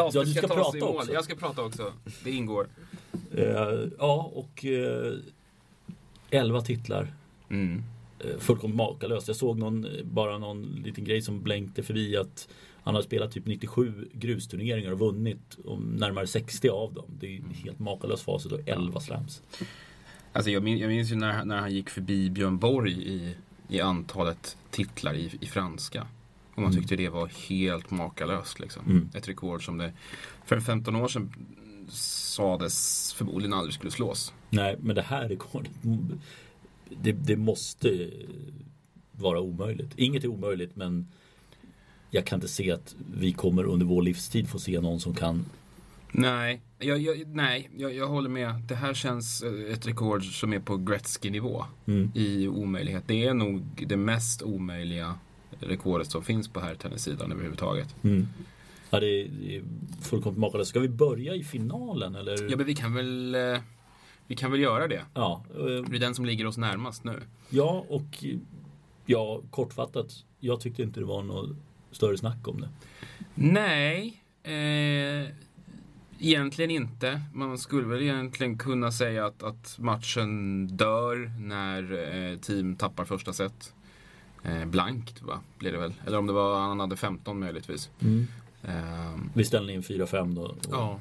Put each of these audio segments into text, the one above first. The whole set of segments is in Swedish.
Ja, du ska, ska prata också. Jag ska prata också. Det ingår. Uh, ja, och uh, 11 titlar. Mm. Uh, fullkomligt makalöst. Jag såg någon, bara någon liten grej som blänkte förbi att han har spelat typ 97 grusturneringar och vunnit om närmare 60 av dem. Det är helt makalöst facit och 11 slams. Alltså jag, minns, jag minns ju när, när han gick förbi Björn Borg i, i antalet titlar i, i franska. Och man mm. tyckte det var helt makalöst. Liksom. Mm. Ett rekord som det för 15 år sedan sades förmodligen aldrig skulle slås. Nej, men det här rekordet det, det måste vara omöjligt. Inget är omöjligt men jag kan inte se att vi kommer under vår livstid få se någon som kan Nej, jag, jag nej jag, jag, håller med. Det här känns eh, ett rekord som är på Gretzky-nivå mm. i omöjlighet. Det är nog det mest omöjliga rekordet som finns på här tennissidan överhuvudtaget. Mm. Ja, det är, det är fullkomligt makalöst. Ska vi börja i finalen eller? Ja, men vi kan väl eh, vi kan väl göra det. Ja. Det är den som ligger oss närmast nu. Ja, och ja, kortfattat. Jag tyckte inte det var något större snack om det. Nej. Eh, egentligen inte. Man skulle väl egentligen kunna säga att, att matchen dör när eh, team tappar första set. Eh, blankt va, blir det väl. Eller om det var han hade 15 möjligtvis. Mm. Eh, Vi ställde in 4-5 då. Och... Ja.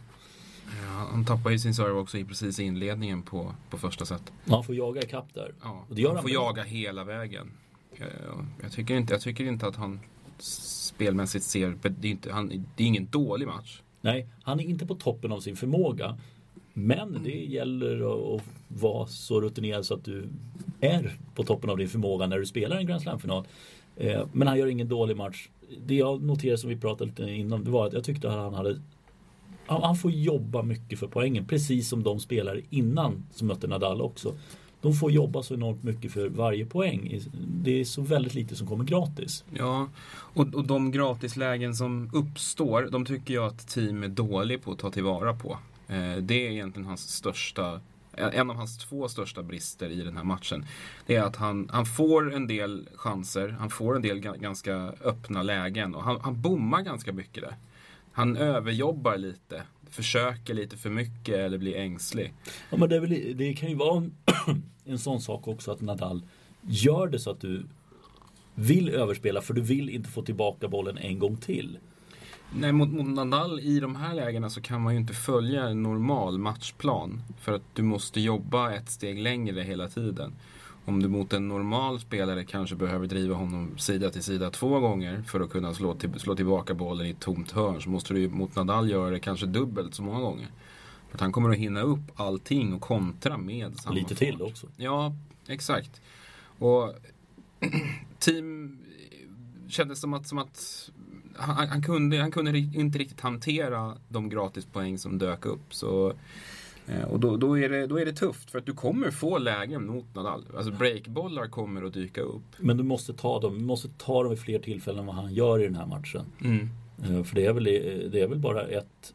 Han tappar ju sin serve också i precis inledningen på, på första set. Han får jaga ikapp där. Ja, och det gör han, han får jaga hela vägen. Jag, jag, tycker inte, jag tycker inte att han spelmässigt ser, det är, inte, han, det är ingen dålig match. Nej, han är inte på toppen av sin förmåga. Men det gäller att vara så rutinerad så att du är på toppen av din förmåga när du spelar en Grand Slam-final. Eh, men han gör ingen dålig match. Det jag noterade som vi pratade lite innan det var att jag tyckte att han hade han får jobba mycket för poängen precis som de spelare innan som mötte Nadal också. De får jobba så enormt mycket för varje poäng. Det är så väldigt lite som kommer gratis. Ja, och, och de gratislägen som uppstår, de tycker jag att team är dålig på att ta tillvara på. Eh, det är egentligen hans största eh, en av hans två största brister i den här matchen. Det är att han, han får en del chanser, han får en del ganska öppna lägen och han, han bommar ganska mycket där. Han överjobbar lite försöker lite för mycket eller blir ängslig. Ja, men det, väl, det kan ju vara en, en sån sak också att Nadal gör det så att du vill överspela för du vill inte få tillbaka bollen en gång till. Nej, mot, mot Nadal i de här lägena så kan man ju inte följa en normal matchplan. För att du måste jobba ett steg längre hela tiden. Om du mot en normal spelare kanske behöver driva honom sida till sida två gånger för att kunna slå, till, slå tillbaka bollen i ett tomt hörn så måste du mot Nadal göra det kanske dubbelt så många gånger. För att han kommer att hinna upp allting och kontra med samma Lite till också. Ja, exakt. Och team kändes som att, som att han, han, kunde, han kunde inte riktigt hantera de gratispoäng som dök upp. Så Eh, och då, då, är det, då är det tufft för att du kommer få lägen mot Nadal. Alltså breakbollar kommer att dyka upp. Men du måste ta dem, du måste ta dem vid fler tillfällen än vad han gör i den här matchen. Mm. Eh, för det är väl, det är väl bara ett,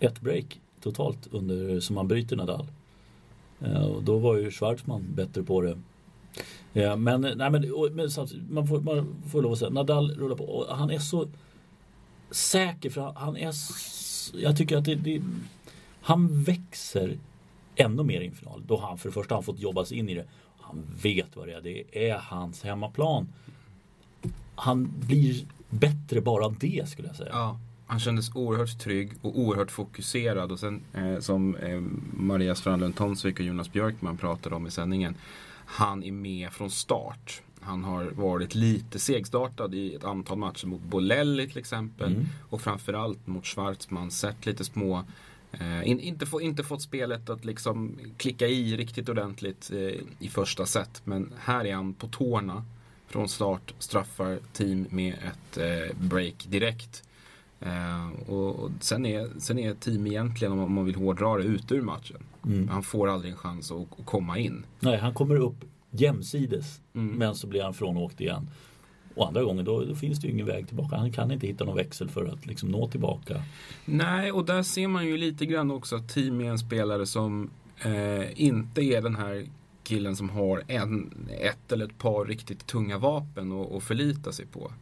ett break totalt under, som han bryter Nadal. Eh, och då var ju Schwarzman bättre på det. Men, nej, men, men man, får, man får lov att säga, Nadal rullar på. Och han är så säker för han är jag tycker att det, det han växer ännu mer i en final. Då han för det första har fått jobba sig in i det. Han vet vad det är. Det är hans hemmaplan. Han blir bättre bara av det skulle jag säga. Ja, han kändes oerhört trygg och oerhört fokuserad. Och sen eh, som eh, Maria Strandlund Tomsvik och Jonas Björkman pratade om i sändningen. Han är med från start. Han har varit lite segstartad i ett antal matcher mot Bolelli till exempel. Mm. Och framförallt mot Schwarzman. Sett lite små Eh, in, inte, få, inte fått spelet att liksom klicka i riktigt ordentligt eh, i första set. Men här är han på tårna från start, straffar team med ett eh, break direkt. Eh, och, och sen, är, sen är team egentligen, om man vill hårdra det, ute ur matchen. Mm. Han får aldrig en chans att, komma in. Nej, han kommer upp jämsides. Mm. Men så blir han frånåkt igen. Och andra gången då, då, finns det ju ingen väg tillbaka. Han kan inte hitta någon växel för att liksom nå tillbaka. Nej, och där ser man ju lite grann också att team är en spelare som eh, inte är den här killen som har en, ett eller ett par riktigt tunga vapen att förlita sig på.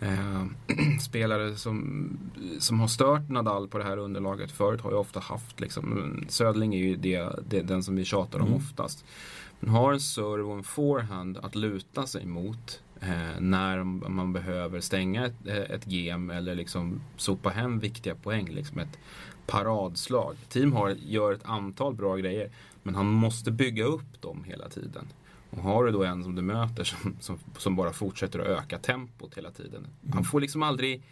Eh, spelare som, som har stört Nadal på det här underlaget förut har ju ofta haft liksom, Södling är ju det, det, den som vi tjatar om mm. oftast. Men har en serve och en forehand att luta sig mot eh, när man behöver stänga ett, ett game eller liksom sopa hem viktiga poäng. Liksom ett paradslag. Team har, gör ett antal bra grejer men han måste bygga upp dem hela tiden. Och har du då en som du möter som, som, som bara fortsätter att öka tempot hela tiden. Mm. Han får liksom aldrig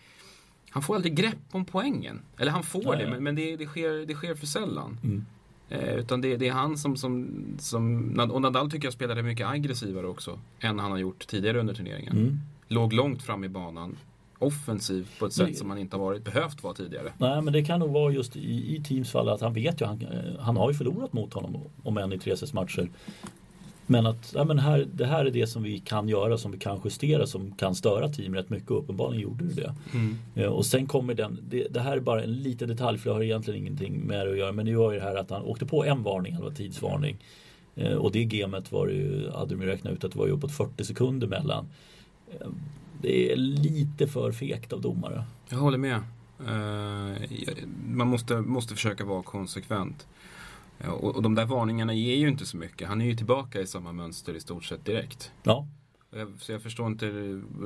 han får aldrig grepp om poängen. Eller han får ja, det, men, men det, det, sker, det sker för sällan. Mm. Eh, utan det, det, är han som, som, som... Och Nadal tycker jag spelade mycket aggressivare också. Än han har gjort tidigare under turneringen. Mm. Låg långt fram i banan. Offensiv på ett sätt men, som han inte har varit behövt vara tidigare. Nej men det kan nog vara just i, i Teams fall att han vet ju, han, han har ju förlorat mot honom om än i tre matcher. Men att ja, men här, det här är det som vi kan göra, som vi kan justera, som kan störa team rätt mycket. Uppenbarligen gjorde det det. Mm. Eh, och sen kommer den, det, det, här är bara en liten detalj för det har egentligen ingenting med det att göra. Men det var ju det här att han åkte på en varning, det var tidsvarning. Eh, och det gamet var det ju, hade de räknat ut att det var ju uppåt 40 sekunder mellan. Eh, det är lite för fegt av domare. Jag håller med. man måste, måste försöka vara konsekvent. Och, och de där varningarna ger ju inte så mycket. Han är ju tillbaka i samma mönster i stort sett direkt. Ja. Så jag förstår inte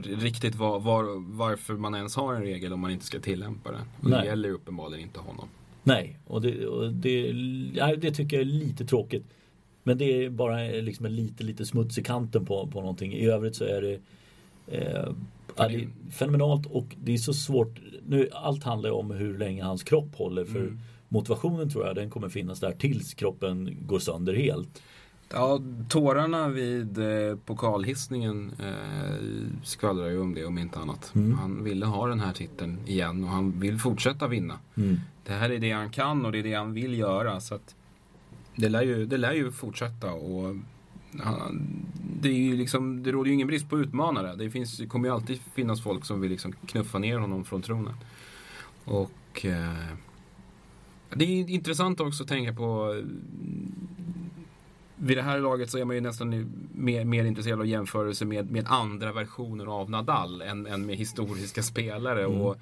riktigt var, var, varför man ens har en regel om man inte ska tillämpa den. Och det gäller uppenbarligen inte honom. Nej, och det, och det, det tycker jag är lite tråkigt. Men det är bara liksom en lite, lite smuts i kanten på, på någonting. I övrigt så är det, eh, är det fenomenalt och det är så svårt. Nu, allt handlar ju om hur länge hans kropp håller. För mm motivationen tror jag den kommer finnas där tills kroppen går sönder helt. Ja, tårarna vid eh, pokalhissningen eh, skvallrar ju om det om inte annat. Mm. Han ville ha den här titeln igen och han vill fortsätta vinna. Mm. Det här är det han kan och det är det han vill göra. Så att det, lär ju, det lär ju fortsätta. Och, han, det, är ju liksom, det råder ju ingen brist på utmanare. Det finns, kommer ju alltid finnas folk som vill liksom knuffa ner honom från tronen. Och eh, det är intressant också att tänka på vid det här laget så är man ju nästan mer, mer intresserad av jämförelse med, med andra versioner av Nadal än, än med historiska spelare mm. och,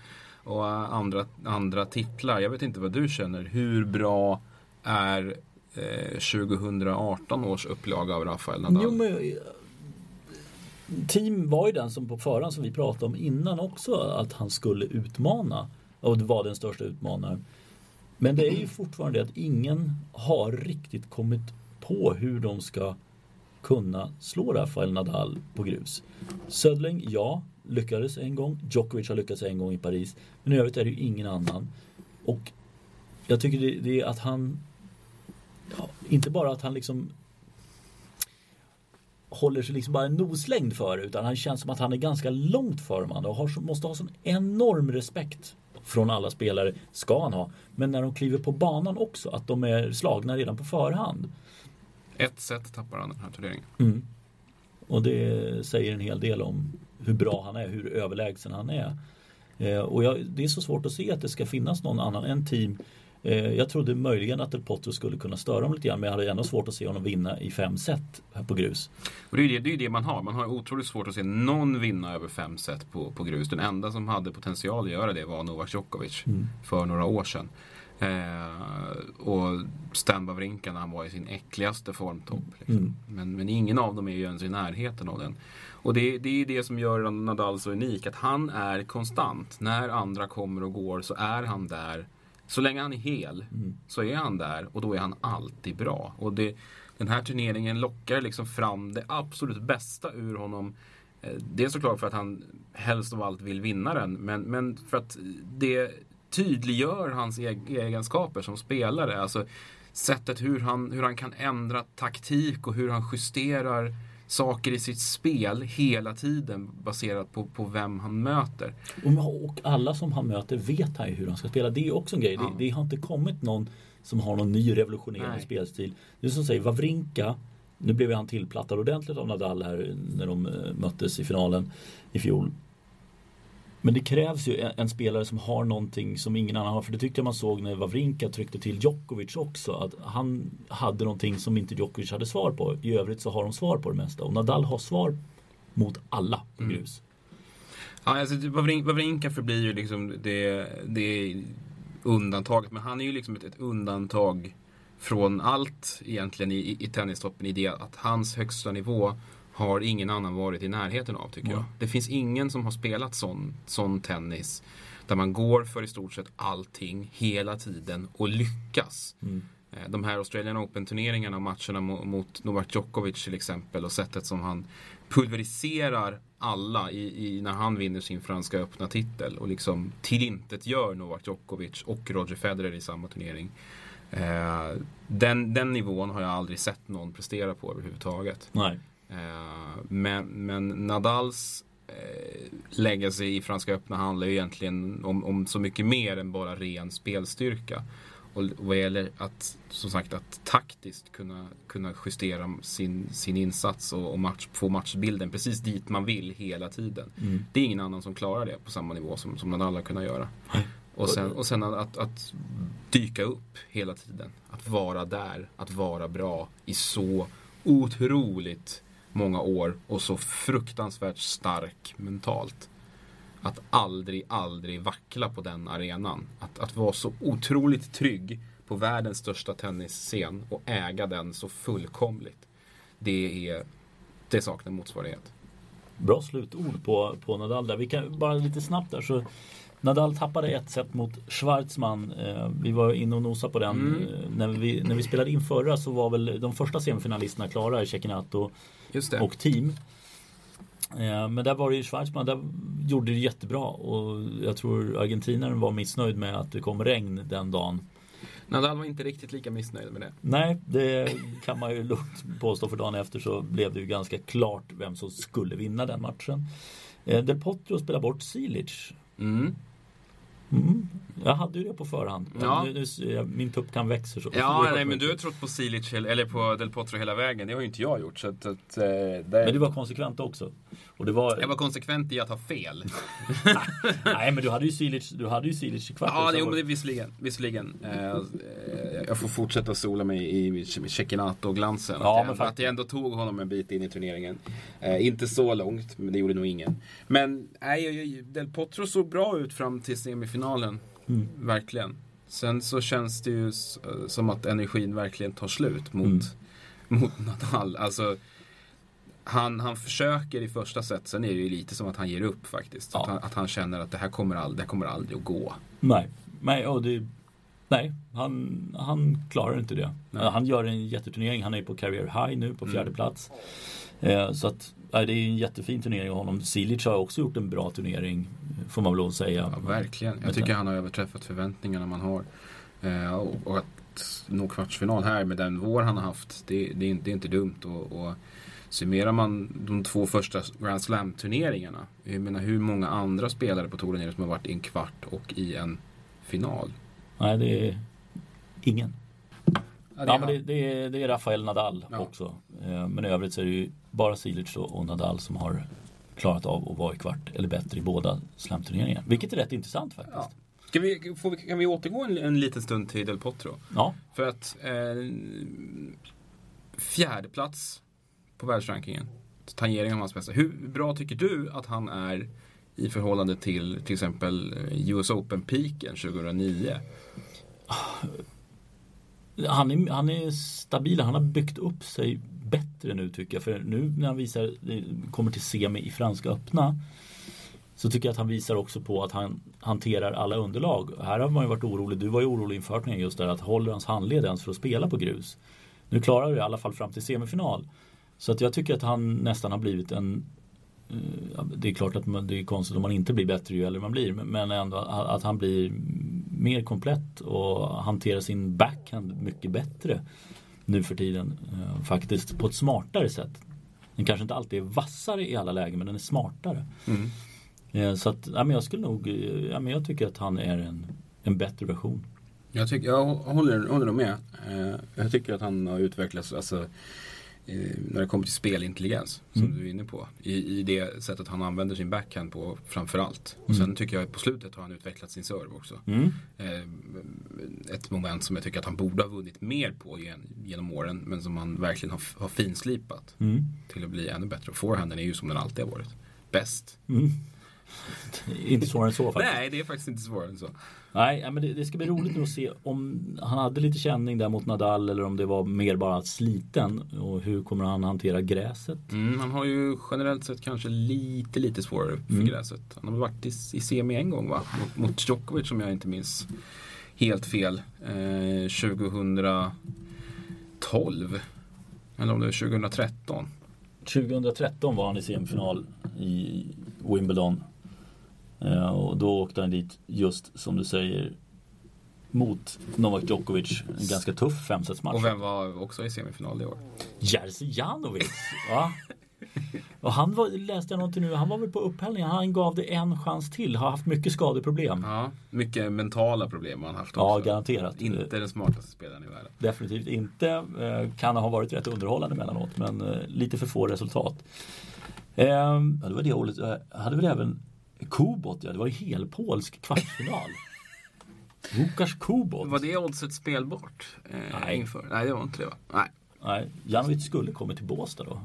och andra, andra titlar. Jag vet inte vad du känner. Hur bra är eh, 2018 års upplaga av Rafael Nadal? Jo, men, team var ju den som på förhand som vi pratade om innan också att han skulle utmana och det var den största utmanaren. Men det är ju fortfarande att ingen har riktigt kommit på hur de ska kunna slå Rafael Nadal på grus. Södling, ja, lyckades en gång. Djokovic har lyckats en gång i Paris. Men i övrigt är det ju ingen annan. Och jag tycker det, det är att han ja, inte bara att han liksom håller sig liksom bara en noslängd före utan han känns som att han är ganska långt före de andra och har, måste ha sån enorm respekt från alla spelare, ska han ha. Men när de kliver på banan också, att de är slagna redan på förhand. Ett set tappar han den här turneringen. Mm. Och det säger en hel del om hur bra han är, hur överlägsen han är. Eh, och jag, det är så svårt att se att det ska finnas någon annan än team jag trodde möjligen att Del Potro skulle kunna störa honom lite grann men jag hade ändå svårt att se honom vinna i fem set på grus. Och det är ju det, det, är det man har. Man har otroligt svårt att se någon vinna över fem set på, på grus. Den enda som hade potential att göra det var Novak Djokovic mm. för några år sedan. Eh, och Stan Wawrinka när han var i sin äckligaste formtopp. Liksom. Mm. Men, men ingen av dem är ju ens i närheten av den. Och det, det är det som gör Nadal så unik. Att han är konstant. När andra kommer och går så är han där så länge han är hel mm. så är han där och då är han alltid bra. Och det, den här turneringen lockar liksom fram det absolut bästa ur honom. Eh, det är såklart för att han helst av allt vill vinna den men, men för att det tydliggör hans egenskaper som spelare. Alltså sättet hur han, hur han kan ändra taktik och hur han justerar saker i sitt spel hela tiden baserat på, på vem han möter. Och alla som han möter vet han ju hur han ska spela. Det är också en grej. Ja. Det, det, har inte kommit någon som har någon ny revolutionerande Nej. spelstil. Är som säger Wawrinka nu blev han tillplattad ordentligt av Nadal här när de eh, möttes i finalen i fjol. Men det krävs ju en, spelare som har någonting som ingen annan har. För det tyckte jag man såg när Wawrinka tryckte till Djokovic också. Att han hade någonting som inte Djokovic hade svar på. I övrigt så har de svar på det mesta. Och Nadal har svar mot alla på mm. grus. Ja, alltså, Wawrinka förblir ju liksom det, det undantaget. Men han är ju liksom ett, ett undantag från allt egentligen i, i tennistoppen i det att hans högsta nivå har ingen annan varit i närheten av tycker mm. jag. Det finns ingen som har spelat sån, sån tennis där man går för i stort sett allting hela tiden och lyckas. Mm. Eh, de här Australian Open-turneringarna och matcherna mot Novak Djokovic till exempel och sättet som han pulveriserar alla i, i, när han vinner sin franska öppna titel och liksom tillintetgör Novak Djokovic och Roger Federer i samma turnering. Eh, den, den nivån har jag aldrig sett någon prestera på överhuvudtaget. Nej. Eh, men, men Nadals eh, legacy i Franska öppna handlar ju egentligen om, om så mycket mer än bara ren spelstyrka. Och vad gäller att, som sagt, att taktiskt kunna, kunna justera sin, sin insats och, och match, få matchbilden precis dit man vill hela tiden. Mm. Det är ingen annan som klarar det på samma nivå som, som Nadal har kunnat göra. Och sen, och sen att, att, dyka upp hela tiden. Att vara där, att vara bra i så otroligt många år och så fruktansvärt stark mentalt. Att aldrig, aldrig vackla på den arenan. Att, att vara så otroligt trygg på världens största tennisscen och äga den så fullkomligt. Det är, det saknar motsvarighet. Bra slutord på, på Nadal där. Vi kan bara lite snabbt där så Nadal tappade ett set mot Schwarzman. Eh, vi var inne och nosade på den. Mm. Eh, när, vi, när vi spelade in förra så var väl de första semifinalisterna klara, Cecchinato och team. Eh, men där var det ju Schwarzman, där gjorde det jättebra och jag tror argentinaren var missnöjd med att det kom regn den dagen. Nadal var inte riktigt lika missnöjd med det. Nej, det kan man ju lugnt påstå för dagen efter så blev det ju ganska klart vem som skulle vinna den matchen. Del Potro spelar bort Silic. Mm. Mm. Jag hade ju det på förhand. Ja. Nu, nu, min tuppkam växer så. Ja, nej, men du har trott på Silic eller på Del Potro hela vägen. Det har ju inte jag gjort. Så att, att, eh, det... Men du var konsekvent också. Och det var... Jag var konsekvent i att ha fel. nej, men du hade ju Silic, du hade ju Silic i kvart. Ja, det, jo, men det, visserligen. visserligen. Eh, jag får fortsätta sola mig i Cecchinato-glansen. Ja, att, jag, att jag ändå tog honom en bit in i turneringen. Eh, inte så långt, men det gjorde nog ingen. Men nej, Del Potro såg bra ut fram till semifinalen. Mm. Verkligen. Sen så känns det ju som att energin verkligen tar slut mot, mm. mot Nadal. Alltså, han, han försöker i första set, sen är det ju lite som att han ger upp faktiskt. Ja. Att, han, att, han, känner att det här kommer, all, det här kommer aldrig att gå. Nej, nej, och det, nej han, han klarar inte det. Nej. Han gör en jätteturnering, han är på career high nu på fjärde mm. plats. Eh, så att det är en jättefin turnering av honom. Silic har också gjort en bra turnering får man väl lov säga. Ja, verkligen. Jag tycker han har överträffat förväntningarna man har. Eh, och, att nå kvartsfinal här med den vår han har haft, det, det, är, det är inte dumt. Och, och Summerar man de två första Grand Slam-turneringarna, jag menar hur många andra spelare på touren är det som har varit i en kvart och i en final? Nej, det är ingen. Ja, det är, men det, det, är, det är Rafael Nadal ja. också. Eh, men i övrigt så är det ju bara Silic och Nadal som har klarat av att vara i kvart eller bättre i båda slamturneringarna. Vilket är rätt intressant faktiskt. Ja. Kan vi, vi, kan vi återgå en, en liten stund till Del Potro? Ja. För att eh, fjärde plats på världsrankingen. Tangering av hans bästa. Hur bra tycker du att han är i förhållande till till exempel eh, US Open-piken 2009? Han är, han är stabil. Han har byggt upp sig bättre nu tycker jag. För nu när han visar, kommer till semi i Franska öppna så tycker jag att han visar också på att han hanterar alla underlag. Här har man ju varit orolig, du var ju orolig inför just där att håller hans handled ens för att spela på grus. Nu klarar du i alla fall fram till semifinal. Så att jag tycker att han nästan har blivit en eh, det är klart att man, det är konstigt om man inte blir bättre ju äldre man blir. Men ändå att han blir mer komplett och hanterar sin backhand mycket bättre nu för tiden. Eh, faktiskt på ett smartare sätt. Den kanske inte alltid är vassare i alla lägen men den är smartare. Mm. Eh, så att, ja, men jag skulle nog, ja, men jag tycker att han är en, en bättre version. Jag, tycker, jag håller, håller med. Jag tycker att han har utvecklats, alltså när det kommer till spelintelligens som mm. du är inne på. I, I det sättet han använder sin backhand på framförallt. Och mm. sen tycker jag på slutet har han utvecklat sin serve också. Mm. Eh, ett moment som jag tycker att han borde ha vunnit mer på gen, genom åren men som han verkligen har, har finslipat mm. till att bli ännu bättre. Och forehanden är ju som den alltid har varit. Bäst. Inte svårare än så faktiskt. Nej, det är faktiskt inte svårare än så. Nej, men det, det, ska bli roligt nu att se om han hade lite känning där mot Nadal eller om det var mer bara sliten. Och hur kommer han hantera gräset? Mm, han har ju generellt sett kanske lite, lite svårare för mm. gräset. Han har varit i, i semi en gång va? Mot, mot Djokovic som jag inte minns helt fel. Eh, 2012. Eller om det var 2013. 2013 var han i semifinal i Wimbledon. Eh, och då åkte han dit just som du säger mot Novak Djokovic. En ganska tuff femsetsmatch. Och vem var också i semifinal i år? Jerzy Janovic. Ja. Och han var, läste jag någonting nu, han var väl på upphällningen. Han gav det en chans till. Har haft mycket skadeproblem. Ja, mycket mentala problem har han haft också. Ja, garanterat. Inte den smartaste spelaren i världen. Definitivt inte. Eh, kan ha varit rätt underhållande emellanåt men eh, lite för få resultat. Ehm, ja, det var det året. hade väl även Kubot, ja det var ju helpolsk kvartsfinal. Łukasz Kubot. Var det oddset spelbart? Eh, Nej. Inför? Nej, det var inte det va? Nej. Nej, Janovic skulle kommit till Båstad då.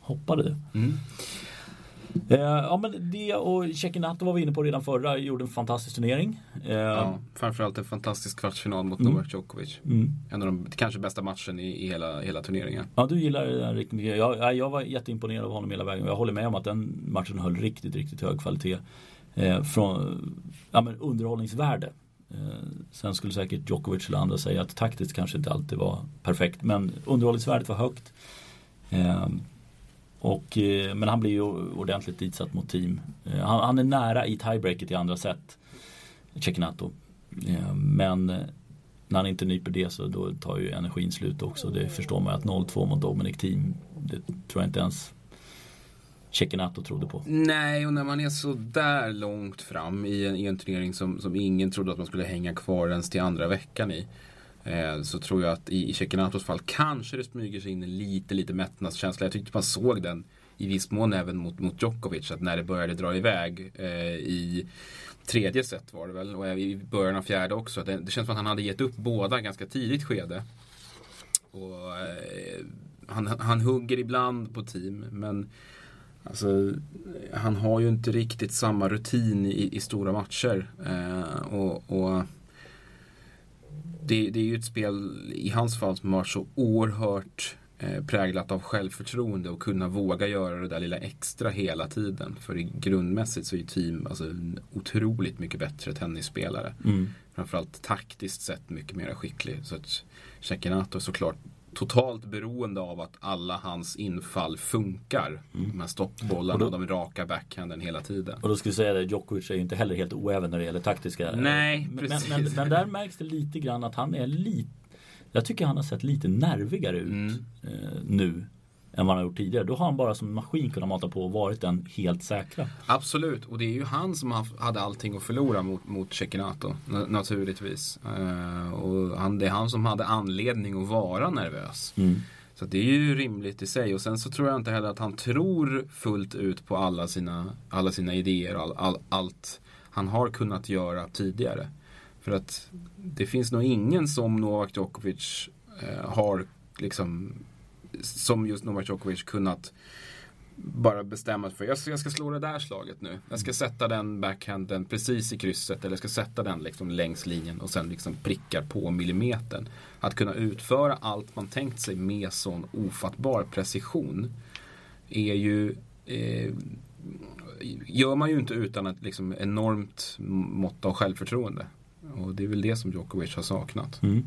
Hoppade det. Mm. Eh, ja men det och Cecchinato var vi inne på redan förra, gjorde en fantastisk turnering. Eh, ja, framförallt en fantastisk kvartsfinal mot mm. Novak Djokovic. Mm. En av de kanske bästa matchen i, i hela, hela turneringen. Ja du gillar den riktigt mycket. Jag, jag var jätteimponerad av honom hela vägen. Jag håller med om att den matchen höll riktigt, riktigt hög kvalitet. Eh, från ja, men underhållningsvärde. Eh, sen skulle säkert Djokovic eller andra säga att taktiskt kanske inte alltid var perfekt. Men underhållningsvärdet var högt. Och, eh, men han blir ju ordentligt ditsatt mot team. Eh, han, han är nära i tiebreaket i andra set. Cecchinato. Eh, men när han inte nyper det så då tar ju energin slut också. Det förstår man att 0-2 mot Dominic Team. Det tror jag inte ens Cecchinato trodde på. Nej, och när man är så där långt fram i en, i en turnering som, som ingen trodde att man skulle hänga kvar ens till andra veckan i. Eh, så tror jag att i, i Cecchinatos fall kanske det smyger sig in en lite, lite mättnadskänsla. Jag tyckte man såg den i viss mån även mot, mot Djokovic. Att när det började dra iväg eh, i tredje set var det väl och i början av fjärde också. Det, det känns som att han hade gett upp båda ganska tidigt skede. Och, eh, han, han hugger ibland på team men Alltså, han har ju inte riktigt samma rutin i, i stora matcher. Eh, och, och det, det, är ju ett spel i hans fall som har så oerhört eh, präglat av självförtroende och kunna våga göra det där lilla extra hela tiden. För grundmässigt så är ju team alltså, otroligt mycket bättre tennisspelare. Mm. Framförallt taktiskt sett mycket mer skicklig. Så att Cecchinato såklart totalt beroende av att alla hans infall funkar. Mm. De här stoppbollarna och de raka backhanden hela tiden. Och då skulle jag säga att Djokovic är ju inte heller helt oäven när det gäller taktiska. Nej, precis. Men, men, men, där märks det lite grann att han är lite Jag tycker han har sett lite nervigare ut mm. eh, nu än vad han har gjort tidigare. Då har han bara som maskin kunnat mata på och varit den helt säkra. Absolut, och det är ju han som hade allting att förlora mot, mot Cecchinato. Naturligtvis. Uh, och han, det är han som hade anledning att vara nervös. Mm. Så det är ju rimligt i sig. Och sen så tror jag inte heller att han tror fullt ut på alla sina, alla sina idéer och all, all, allt han har kunnat göra tidigare. För att det finns nog ingen som Novak Djokovic eh, har liksom som just Novak Djokovic kunnat bara bestämma sig för jag ska, jag ska slå det där slaget nu. Jag ska sätta den backhanden precis i krysset eller jag ska sätta den liksom längs linjen och sen liksom prickar på millimetern. Att kunna utföra allt man tänkt sig med sån ofattbar precision är ju eh, gör man ju inte utan ett liksom enormt mått av självförtroende. Och det är väl det som Djokovic har saknat. Mm.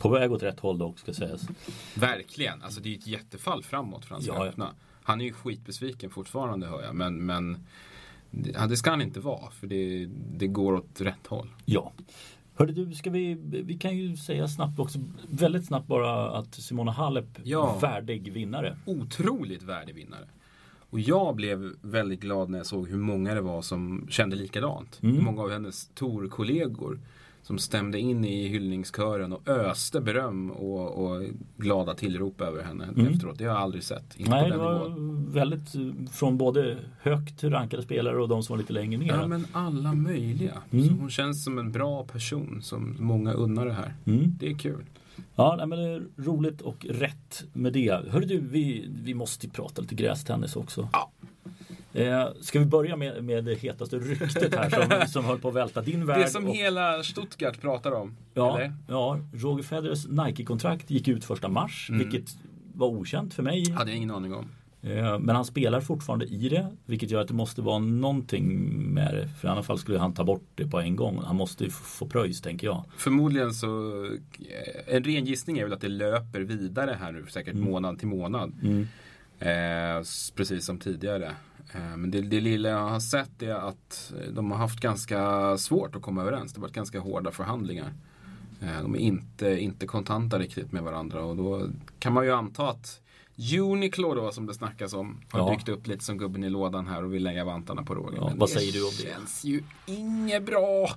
På väg åt rätt håll dock ska sägas. Verkligen, alltså det är ett jättefall framåt för hans ja, öppna. Han är ju skitbesviken fortfarande hör jag men, men det ska han inte vara för det, det går åt rätt håll. Ja. Hörde du, ska vi, vi kan ju säga snabbt också, väldigt snabbt bara att Simona Halep, ja. värdig vinnare. Otroligt värdig vinnare. Och jag blev väldigt glad när jag såg hur många det var som kände likadant. Mm. Många av hennes torkollegor som stämde in i hyllningskören och öste beröm och, och glada tillrop över henne mm. efteråt. Det har jag aldrig sett. Inte Nej, det var nivån. väldigt från både högt rankade spelare och de som var lite längre ner. Ja, men alla möjliga. Mm. hon känns som en bra person som många unnar det här. Mm. Det är kul. Ja, nej, men det är roligt och rätt med det. Hörru du, vi, vi måste prata lite grästennis också. Ja. Eh, ska vi börja med, med det hetaste ryktet här som, som höll på att välta din värld? Det som och, hela Stuttgart pratar om. Ja, eller? ja Roger Federers Nike-kontrakt gick ut första mars, mm. vilket var okänt för mig. Hade jag ingen aning om. Eh, men han spelar fortfarande i det, vilket gör att det måste vara någonting med det. För i alla fall skulle han ta bort det på en gång. Han måste ju få pröjs, tänker jag. Förmodligen så, eh, en ren gissning är väl att det löper vidare här nu, säkert mm. månad till månad. Mm. Eh, precis som tidigare. Eh, men det, det lilla jag har sett är att de har haft ganska svårt att komma överens. Det har varit ganska hårda förhandlingar. Eh, de är inte, inte kontanta riktigt med varandra och då kan man ju anta att Uniqlo då som det snackas om har ja. dykt upp lite som gubben i lådan här och vill lägga vantarna på Roger. Ja, vad säger du om det? Det känns ju inget bra.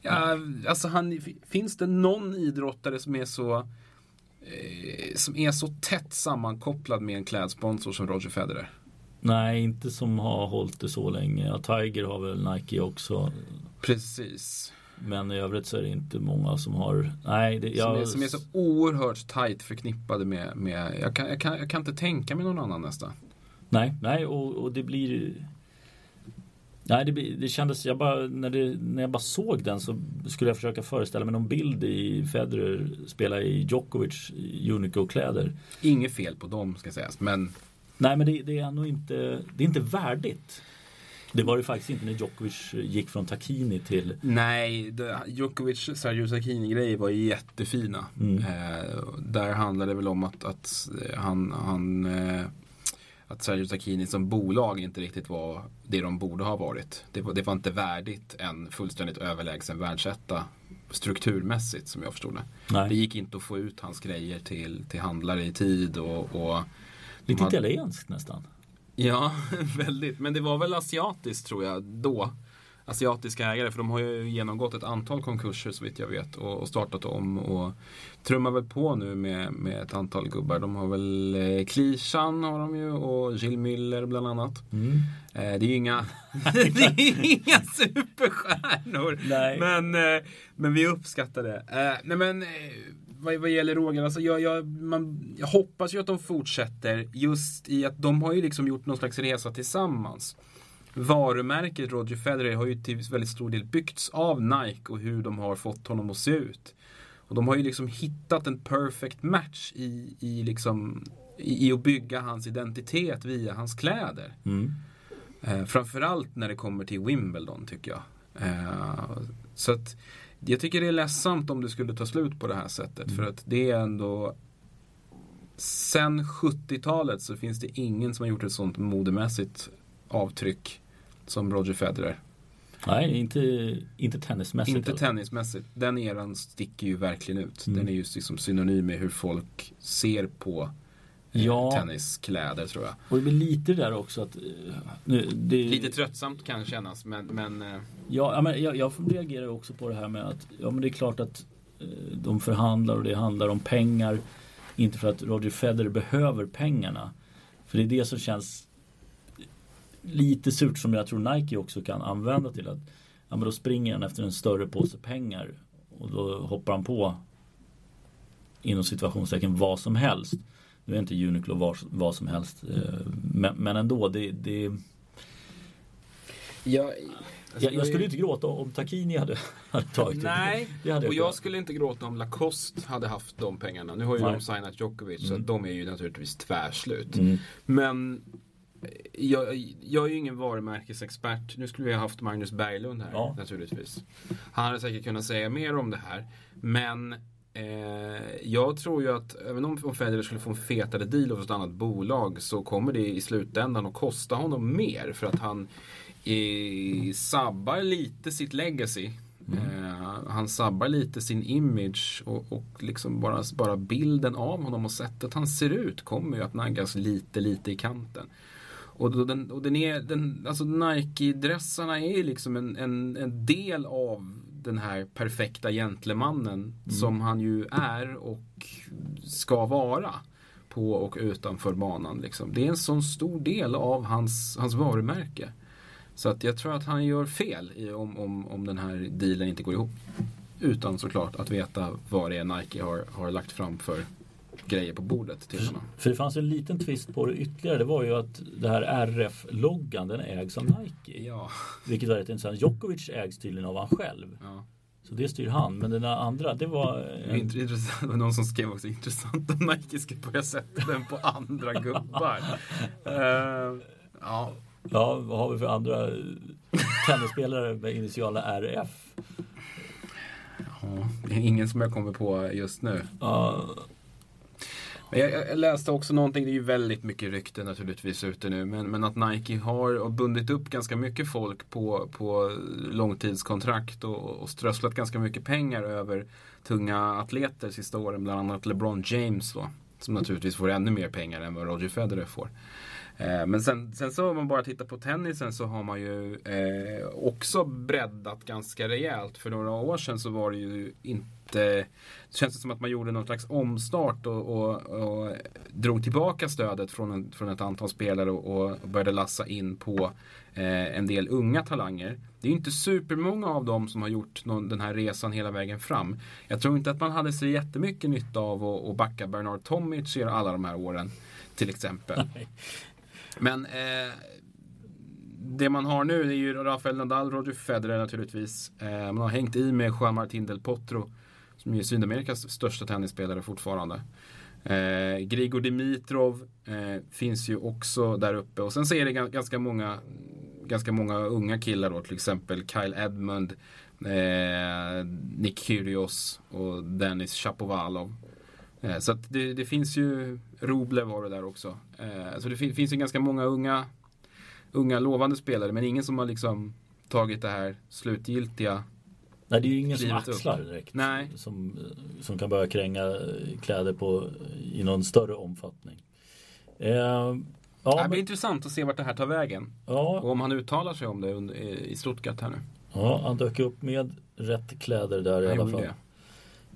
Ja, alltså han, finns det någon idrottare som är så eh, som är så tätt sammankopplad med en klädsponsor som Roger Federer? Nej, inte som har hållit det så länge. Ja, Tiger har väl Nike också. Precis. Men i övrigt så är det inte många som har, nej. Det, jag... som, är, som är så oerhört tajt förknippade med, med jag, kan, jag, kan, jag kan inte tänka mig någon annan nästan. Nej, nej och, och det blir Nej, det, det kändes, jag bara, när, det, när jag bara såg den så skulle jag försöka föreställa mig någon bild i Federer spela i Djokovic Unico-kläder. Inget fel på dem ska sägas, men Nej, men det, det är ändå inte, det är inte värdigt. Det var det faktiskt inte när Djokovic gick från Takini till... Nej, det, Djokovic Sergio Takini-grejer var jättefina. Mm. Eh, där handlade det väl om att, att han, han eh, att Sergio Takini som bolag inte riktigt var det de borde ha varit. Det var, det var inte värdigt en fullständigt överlägsen världsetta strukturmässigt som jag förstod det. Nej. Det gick inte att få ut hans grejer till, till handlare i tid och, och Lite hade... italienskt nästan. Ja, väldigt. Men det var väl asiatiskt tror jag då. Asiatiska ägare, för de har ju genomgått ett antal konkurser så vitt jag vet och, och startat om och trummar väl på nu med, med ett antal gubbar. De har väl eh, Klishan har de ju och Jill Müller bland annat. Mm. Eh, det är ju inga, det är inga superstjärnor. Nej. Men, eh, men vi uppskattar det. Eh, nej men eh, vad, vad gäller Roger, alltså jag, jag, man, jag hoppas ju att de fortsätter just i att de har ju liksom gjort någon slags resa tillsammans. Varumärket Roger Federer har ju till väldigt stor del byggts av Nike och hur de har fått honom att se ut. Och de har ju liksom hittat en perfect match i, i, liksom, i, i att bygga hans identitet via hans kläder. Mm. Eh, framförallt när det kommer till Wimbledon tycker jag. Eh, så att jag tycker det är ledsamt om det skulle ta slut på det här sättet. Mm. För att det är ändå Sen 70-talet så finns det ingen som har gjort ett sånt modemässigt avtryck som Roger Federer. Nej, inte, inte tennismässigt. Inte tennismässigt. Den eran sticker ju verkligen ut. Mm. Den är ju liksom synonym med hur folk ser på ja. tenniskläder tror jag. Och det blir lite där också att... Eh, nu, det... Lite tröttsamt kan kännas men... men eh, ja, men jag, jag reagerar också på det här med att ja, men det är klart att de förhandlar och det handlar om pengar. Inte för att Roger Federer behöver pengarna. För det är det som känns lite surt som jag tror Nike också kan använda till att ja, men då springer han efter en större påse pengar och då hoppar han på inom situationstecken vad som helst. Nu är inte Uniqlo vad, vad som helst. Eh, men, men ändå, det... det jag, jag, jag, skulle inte gråta om Takini hade, hade tagit Nej, det. Nej, och jag skulle inte gråta om Lacoste hade haft de pengarna. Nu har ju Nej. de signat Djokovic mm. så de är ju naturligtvis tvärslut. Mm. Men jag, jag, är ju ingen varumärkesexpert. Nu skulle vi ha haft Magnus Berglund här ja. naturligtvis. Han hade säkert kunnat säga mer om det här. Men Eh, jag tror ju att även om, om Federer skulle få en fetare deal av ett annat bolag så kommer det i slutändan att kosta honom mer för att han eh, sabbar lite sitt legacy. Mm. Eh, han sabbar lite sin image och, och liksom bara, bara bilden av honom och sättet han ser ut kommer ju att naggas lite, lite i kanten. Och, den, och den är, den, alltså Nike-dressarna är liksom en, en, en del av den här perfekta gentlemannen mm. som han ju är och ska vara på och utanför banan. Liksom. Det är en sån stor del av hans, hans varumärke. Så att jag tror att han gör fel i, om, om, om den här dealen inte går ihop. Utan såklart att veta vad det är Nike har, har lagt fram för grejer på bordet till honom. För det fanns en liten twist på det ytterligare. Det var ju att det här RF-loggan den ägs av Nike. Ja. Vilket var rätt intressant. Djokovic ägs tydligen av han själv. ja. Så det styr han. Men den andra, det var... Det var intressant. Någon som skrev också intressant om Nike ska börja sätta den på andra gubbar. Eh, ja, Ja, vad har vi för andra tennisspelare med initiala RF? ja, det är ingen som jag kommer på just nu. Ja, Men jag, jag läste också någonting, det är ju väldigt mycket rykte naturligtvis ute nu, men, men att Nike har bundit upp ganska mycket folk på, på långtidskontrakt och, och strösslat ganska mycket pengar över tunga atleter sista åren, bland annat LeBron James då. Som naturligtvis får ännu mer pengar än vad Roger Federer får. Eh, Men sen, sen så om man bara tittar på tennisen så har man ju eh, också breddat ganska rejält. För några år sedan så var det ju inte det känns som att man gjorde någon slags omstart och, och, och drog tillbaka stödet från, en, från ett antal spelare och, och började lassa in på eh, en del unga talanger. Det är ju inte supermånga av dem som har gjort någon, den här resan hela vägen fram. Jag tror inte att man hade så jättemycket nytta av att, att backa Bernard Tomic i alla de här åren. Till exempel. Men eh, det man har nu är ju Rafael Nadal, Roger Federer naturligtvis. Eh, man har hängt i med Juan Martín del Potro. Som är Sydamerikas största tennisspelare fortfarande. Eh, Grigor Dimitrov eh, finns ju också där uppe. Och sen så är det ganska många, ganska många unga killar då. Till exempel Kyle Edmund, eh, Nick Kyrgios och Dennis Shapovalov. Eh, Så att det, det finns ju, Roblev var det där också. Eh, Så det fin- finns ju ganska många unga, unga lovande spelare men ingen som har liksom tagit det här slutgiltiga nej, det är ju ingen som upp. axlar direkt. Nej. Som, som kan börja kränga kläder på, i någon större omfattning. Eh, ja, det blir men, intressant att se vart det här tar vägen. ja, Och om han uttalar sig om det i Stuttgart här nu. ja, han dök upp med rätt kläder där i alla fall. det.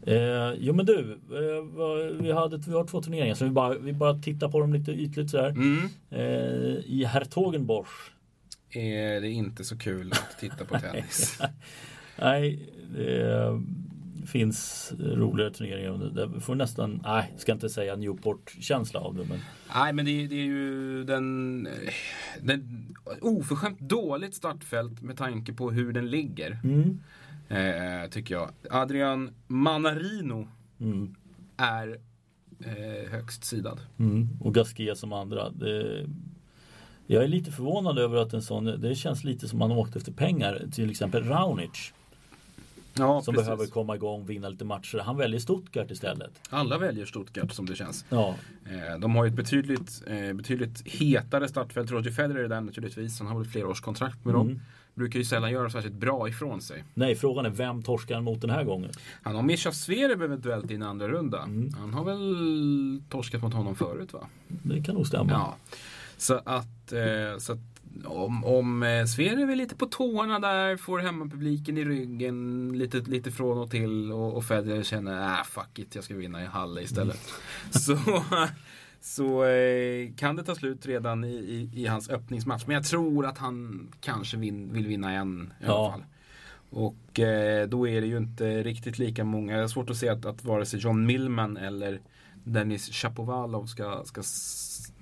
Eh, jo men du, eh, vi, hade, vi har två turneringar så vi bara, vi bara tittar på dem lite ytligt sådär. Mm. Eh, I Hertogenbosch. Är det inte så kul att titta på tennis? Nej, det finns roligare turneringar. Det får nästan, nej, ska inte säga Newport-känsla av det. Men, Nej men det, det är ju den, den oförskämt dåligt startfält med tanke på hur den ligger. mm, Eh, tycker jag. Adrian Manarino mm, är eh, högst sidad. mm. Och Gasquet som andra. Det, jag är lite förvånad över att en sån, det känns lite som man åkt efter pengar. Till exempel Raonic. Ja, Som behöver komma igång, vinna lite matcher. Han väljer Stuttgart istället. Alla väljer Stuttgart som det känns. Ja, Eh, de har ju ett betydligt, eh, betydligt hetare startfält. Roger Federer är där naturligtvis. Han har väl flera års kontrakt med dem. Mm. Brukar ju sällan göra särskilt bra ifrån sig. nej frågan är vem torskar han mot den här gången? Han har Mischa Zverev eventuellt i en andra runda. Mm. Han har väl torskat mot honom förut va? Det kan nog stämma. Ja. Så att, eh, så att om, om eh, är lite på tårna där, får hemmapubliken i ryggen lite, lite från och till och, och Federer känner äh, fuck it, jag ska vinna i Halle istället. så så eh, kan det ta slut redan i, i, i hans öppningsmatch. Men jag tror att han kanske vin, vill vinna en i Ja. alla fall. Och eh, då är det ju inte riktigt lika många. Jag har svårt att se att, att vare sig John Millman eller Dennis Shapovalov ska, ska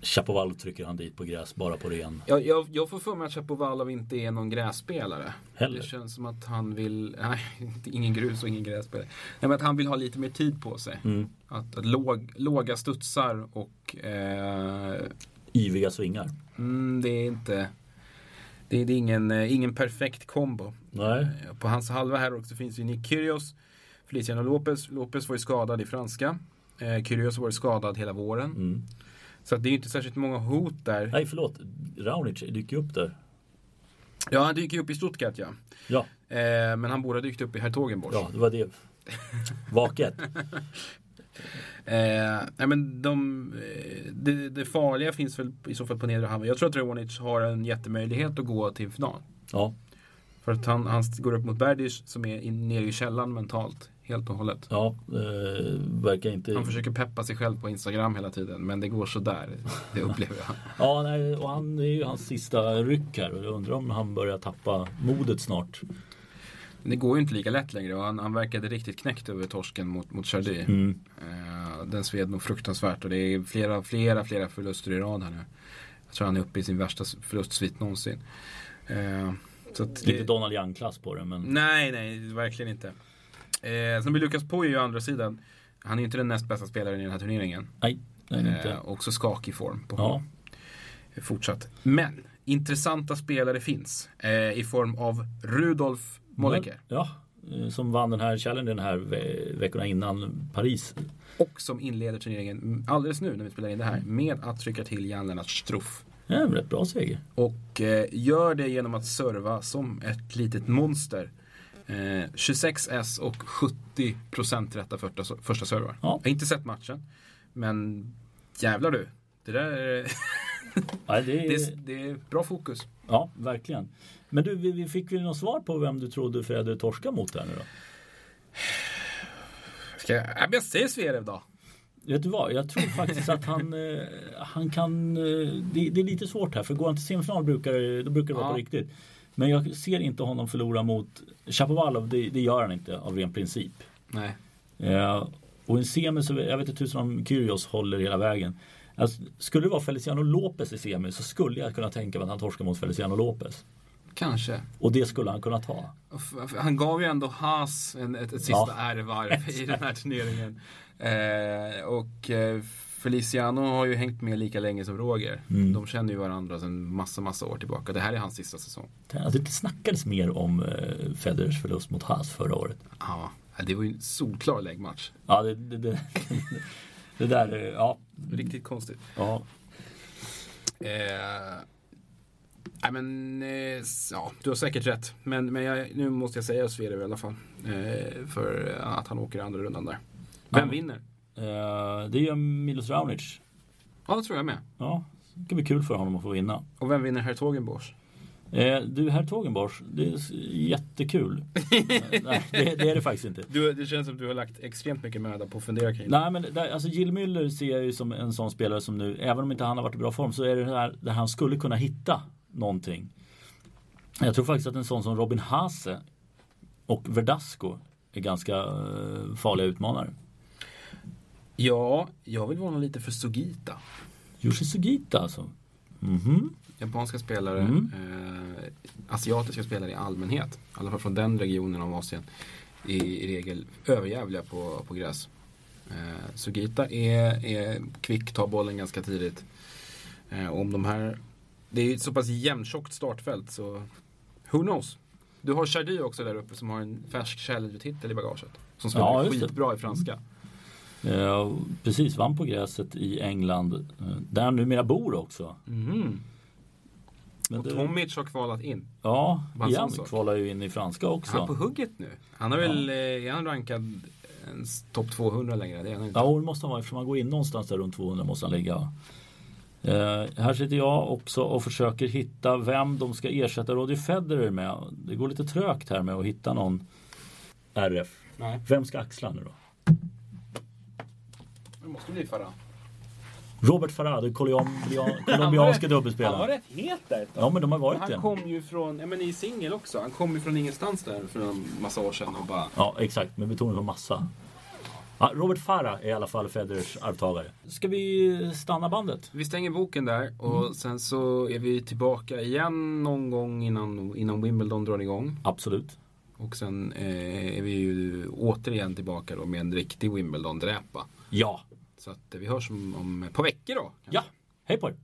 Chapovalov trycker han dit på gräs bara på ren. jag, jag, jag får för mig att Shapovalov inte är någon grässpelare. Heller. Det känns som att han vill, nej, ingen grus och ingen grässpelare. Nej, men att han vill ha lite mer tid på sig. Mm. Att, att låg, låga studsar och eh, Yviga svingar. mm, det är inte det är, det är ingen, eh, ingen perfekt kombo. Nej. På hans halva här också finns ju Nick Kyrgios, Feliciano Lopez. Lopez var ju skadad i franska. Eh, Kyrgios har varit skadad hela våren. Mm. Så att det är inte särskilt många hot där. Nej förlåt, Raonic dyker upp där. Ja, han dyker upp i Stuttgart ja. Ja, Eh, men han borde ha dykt upp i Hertogenbosch. ja det var det. Vaket. Eh, nej men de, eh, det, det farliga finns väl i så fall på nedre halvan. Jag tror att Raonic har en jättemöjlighet att gå till final. Ja, För att han, han går upp mot Berdych som är in, nere i källan mentalt. Helt och hållet. ja eh, verkar inte... Han försöker peppa sig själv på Instagram hela tiden. Men det går sådär. Det upplever jag. Ja, nej, och han är ju hans sista ryck här. Och jag undrar om han börjar tappa modet snart. Det går ju inte lika lätt längre. Och han, han verkade riktigt knäckt över torsken mot, mot Chardy. Mm. Eh, den sved nog fruktansvärt och det är flera, flera, flera förluster i rad här nu. Jag tror han är uppe i sin värsta förlustsvit någonsin. Eh, så att det... Lite Donald Young-klass på det men... Nej, nej, verkligen inte. Eh, sen blir Lukas ju å andra sidan. Han är ju inte den näst bästa spelaren i den här turneringen. Nej, nej inte. Eh, också skakig form på honom. Ja. Fortsatt. Men intressanta spelare finns. Eh, I form av Rudolf Molleker. Ja, eh, som vann den här challengen den här ve veckorna innan Paris. Och som inleder turneringen alldeles nu när vi spelar in det här med att trycka till Jan-Lennart Struff. Ja, rätt bra seger. Och eh, gör det genom att serva som ett litet monster. Eh, 26 S och 70% rätta första, första servar. Ja. Jag har inte sett matchen. Men jävlar du. Det där är, ja, det, är... det, det, är bra fokus. Ja, verkligen. Men du, vi, vi fick väl något svar på vem du trodde Federer torska mot här nu då? Ska jag, jag säger Zverev då. Vet du vad, jag tror faktiskt att han, eh, han kan... Eh, det, det, är lite svårt här för går han till semifinal brukar, då brukar det vara ja. på riktigt. Men jag ser inte honom förlora mot Shapovalov, det, det gör han inte av ren princip. Nej. Eh, och en semi, så, jag vet inte tusen om Kyrgios håller hela vägen. Alltså, skulle det vara Feliciano Lopez i semi så skulle jag kunna tänka mig att han torskar mot Feliciano Lopez. Kanske. Och det skulle han kunna ta. Han gav ju ändå Haas ett, ett sista ja. ärvarv i den här turneringen. Eh, och eh, Feliciano har ju hängt med lika länge som Roger. Mm. De känner ju varandra sedan massa, massa år tillbaka. Det här är hans sista säsong. Alltså, det snackades mer om eh, Federers förlust mot Haas förra året. Ja, det var ju en solklar läggmatch. Ja, det, det, det, det där, ja. Riktigt konstigt. Ja. Eh, Nej men, eh, ja, du har säkert rätt. Men, men jag, nu måste jag säga Zverev i alla fall. Eh, för att han åker andra rundan där. Vem ja. vinner? Eh, det gör Milos Raonic. Ja, det tror jag med. Ja, det kan bli kul för honom att få vinna. Och vem vinner Hertogenbosch? Eh, du, Hertogenbosch, det är jättekul. Nej, det, det, är det faktiskt inte. Du, det känns som att du har lagt extremt mycket möda på att fundera kring det. Nej, men där, alltså Jill Müller ser jag ju som en sån spelare som nu, även om inte han har varit i bra form, så är det där, där han skulle kunna hitta någonting. Jag tror faktiskt att en sån som Robin Hase och Verdasco är ganska uh, farliga utmanare. Ja, jag vill varna lite för Sugita. Yoshi Sugita alltså? Mm -hmm. Japanska spelare, mm. eh, asiatiska spelare i allmänhet, i alla fall från den regionen av Asien, i, i regel överjävliga på, på gräs. Eh, Sugita är, är kvick, tar bollen ganska tidigt. Eh, om de här det är ett så pass jämntjockt startfält så who knows. Du har Chardy också där uppe som har en färsk Challenger-titel i bagaget. Som spelar ja, skitbra i franska. Ja, precis, vann på gräset i England. Eh, där han numera bor också. Mm. Men och det... Tomic har kvalat in. Ja, Jan kvalar ju in i franska också. Han är på hugget nu. Han har väl, ja. Eh, är han rankad topp 200 längre? Det är han inte. Ja, det måste han vara. Eftersom han går in någonstans där runt 200 måste han ligga. Eh, här sitter jag också och försöker hitta vem de ska ersätta Roger Federer med. Det går lite trögt här med att hitta någon RF. Nej. Vem ska axla nu då? Det måste bli Farah. Robert Farah, den colombianska dubbelspelaren. Han var rätt het där ett tag. Ja men de har varit Han det. kom ju från, ja men i singel också. Han kom ju från ingenstans där för en massa år sedan och bara... Ja exakt, med betoning på massa. Ja, Robert Farah är i alla fall Federers arvtagare. Ska vi stanna bandet? Vi stänger boken där och mm. sen så är vi tillbaka igen någon gång innan, innan Wimbledon drar igång. Absolut. Och sen eh, är vi ju återigen tillbaka då med en riktig Wimbledon-dräpa. Ja. Så att vi hörs om, om ett par veckor då. Ja, hej på er!